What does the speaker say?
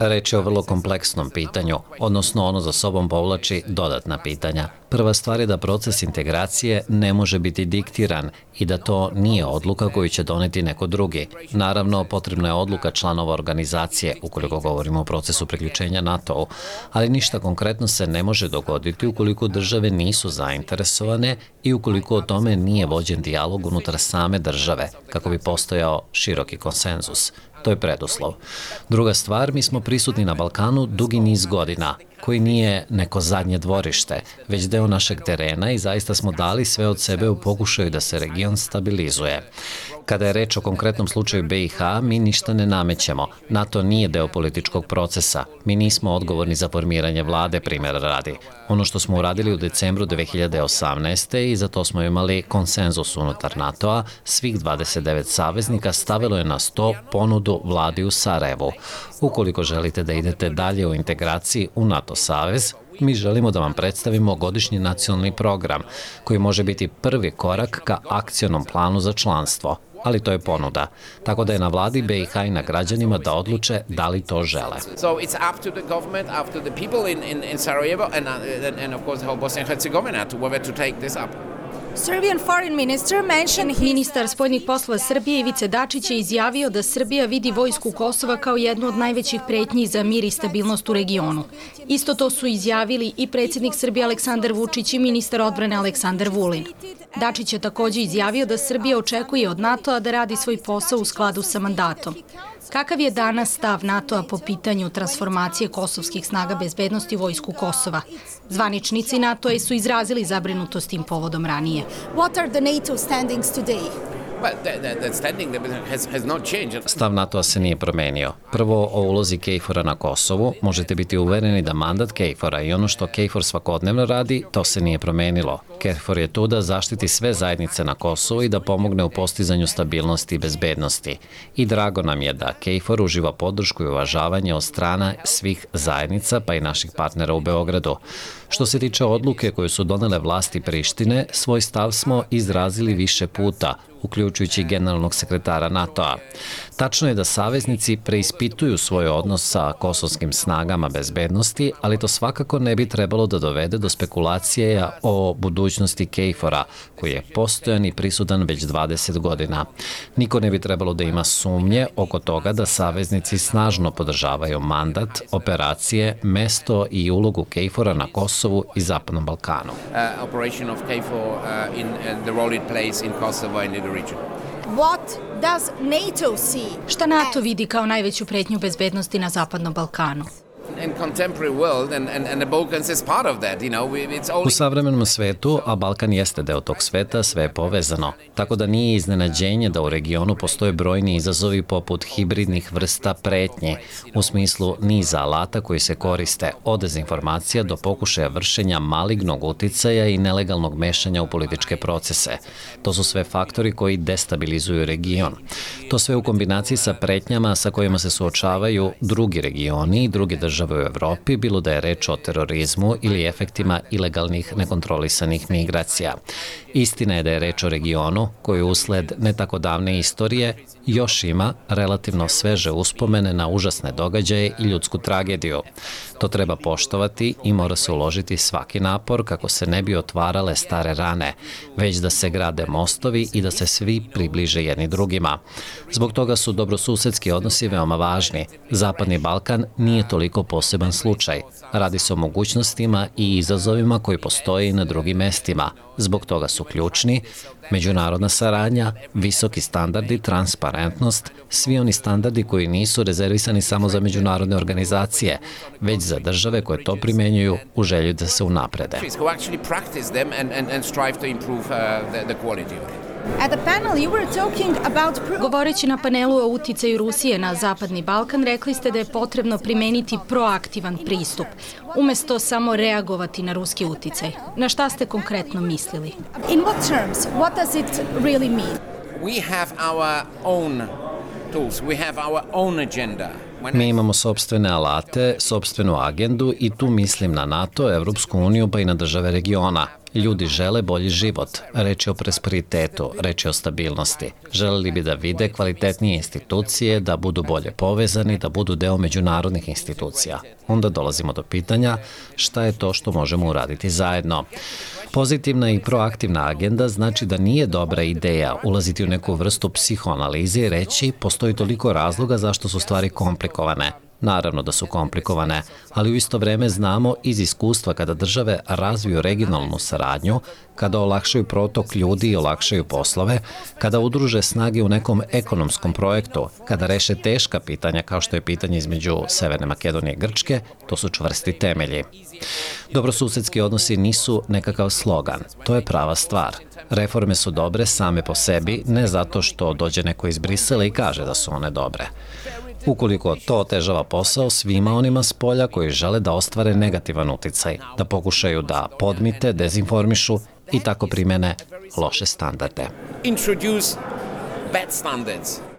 Reč je o vrlo kompleksnom pitanju, odnosno ono za sobom povlači dodatna pitanja. Prva stvar je da proces integracije ne može biti diktiran i da to nije odluka koju će doneti neko drugi. Naravno, potrebna je odluka članova organizacije, ukoliko govorimo o procesu priključenja NATO-u, ali ništa konkretno se ne može dogoditi ukoliko države nisu zainteresovane i ukoliko o tome nije vođen dijalog unutar same države, kako bi postojao široki konsenzus. To je preduslov. Druga stvar, mi smo prisutni na Balkanu dugi niz godina, koji nije neko zadnje dvorište, već deo našeg terena i zaista smo dali sve od sebe u pokušaju da se region stabilizuje. Kada je reč o konkretnom slučaju BiH, mi ništa ne namećemo. NATO nije deo političkog procesa. Mi nismo odgovorni za formiranje vlade, primjera radi. Ono što smo uradili u decembru 2018. i za to smo imali konsenzus unutar NATO-a, svih 29 saveznika stavilo je na sto ponudu vladi u Sarajevu. Ukoliko želite da idete dalje u integraciji u NATO savez, mi želimo da vam predstavimo godišnji nacionalni program, koji može biti prvi korak ka akcionom planu za članstvo ali to je ponuda. Tako da je na vladi BiH i na građanima da odluče da li to žele. Ministar spoljnih poslova Srbije Ivice Dačić je izjavio da Srbija vidi vojsku Kosova kao jednu od najvećih pretnji za mir i stabilnost u regionu. Isto to su izjavili i predsjednik Srbije Aleksandar Vučić i ministar odbrane Aleksandar Vulin. Dačić je takođe izjavio da Srbija očekuje od NATO-a da radi svoj posao u skladu sa mandatom. Kakav je danas stav NATO-a po pitanju transformacije kosovskih snaga bezbednosti u vojsku Kosova? Zvaničnici NATO-a su izrazili zabrinutost tim povodom ranije. What are the NATO standings today? Stav NATO-a se nije promenio. Prvo, o ulozi KFOR-a na Kosovu možete biti uvereni da mandat KFOR-a i ono što KFOR svakodnevno radi, to se nije promenilo. KFOR je tu da zaštiti sve zajednice na Kosovu i da pomogne u postizanju stabilnosti i bezbednosti. I drago nam je da KFOR uživa podršku i uvažavanje od strana svih zajednica, pa i naših partnera u Beogradu. Što se tiče odluke koju su donele vlasti Prištine, svoj stav smo izrazili više puta, uključujući generalnog sekretara NATO-a. Tačno je da saveznici preispituju svoj odnos sa kosovskim snagama bezbednosti, ali to svakako ne bi trebalo da dovede do spekulacije o budućnosti Kejfora, koji je postojan i prisudan već 20 godina. Niko ne bi trebalo da ima sumnje oko toga da saveznici snažno podržavaju mandat, operacije, mesto i ulogu Kejfora na Kosovu i Zapadnom Balkanu. Uh, operation of KFOR uh, in, uh, the role it plays in Kosovo and in region. What does NATO see? Šta NATO vidi kao najveću pretnju bezbednosti na Zapadnom Balkanu? U savremenom svetu, a Balkan jeste deo tog sveta, sve je povezano. Tako da nije iznenađenje da u regionu postoje brojni izazovi poput hibridnih vrsta pretnje, u smislu niza alata koji se koriste od dezinformacija do pokušaja vršenja malignog uticaja i nelegalnog mešanja u političke procese. To su sve faktori koji destabilizuju region. To sve u kombinaciji sa pretnjama sa kojima se suočavaju drugi regioni i druge države države u Evropi, bilo da je reč o terorizmu ili efektima ilegalnih nekontrolisanih migracija. Istina je da je reč o regionu koji usled ne tako davne istorije još ima relativno sveže uspomene na užasne događaje i ljudsku tragediju. To treba poštovati i mora se uložiti svaki napor kako se ne bi otvarale stare rane, već da se grade mostovi i da se svi približe jedni drugima. Zbog toga su dobrosusedski odnosi veoma važni. Zapadni Balkan nije toliko poseban slučaj. Radi se o mogućnostima i izazovima koji postoje na drugim mestima. Zbog toga su ključni međunarodna saradnja, visoki standardi, transparentnost, svi oni standardi koji nisu rezervisani samo za međunarodne organizacije, već za države koje to primenjuju u želju da se unaprede. Govoreći na panelu o uticaju Rusije na Zapadni Balkan, rekli ste da je potrebno primeniti proaktivan pristup, umesto samo reagovati na ruski uticaj. Na šta ste konkretno mislili? In what terms? What does it really mean? We have our own tools. We have our own agenda. Mi imamo sobstvene alate, sobstvenu agendu i tu mislim na NATO, Evropsku uniju pa i na države regiona. Ljudi žele bolji život, reći o prosperitetu, reći o stabilnosti. Želeli bi da vide kvalitetnije institucije, da budu bolje povezani, da budu deo međunarodnih institucija. Onda dolazimo do pitanja šta je to što možemo uraditi zajedno. Pozitivna i proaktivna agenda znači da nije dobra ideja ulaziti u neku vrstu psihoanalize i reći postoji toliko razloga zašto su stvari komplikovane. Naravno da su komplikovane, ali u isto vreme znamo iz iskustva kada države razviju regionalnu saradnju, kada olakšaju protok ljudi i olakšaju poslove, kada udruže snage u nekom ekonomskom projektu, kada reše teška pitanja kao što je pitanje između Severne Makedonije i Grčke, to su čvrsti temelji. Dobrosusedski odnosi nisu nekakav slogan, to je prava stvar. Reforme su dobre same po sebi, ne zato što dođe neko iz Brisela i kaže da su one dobre. Ukoliko to otežava posao svima onima s polja koji žele da ostvare negativan uticaj, da pokušaju da podmite, dezinformišu i tako primene loše standarde.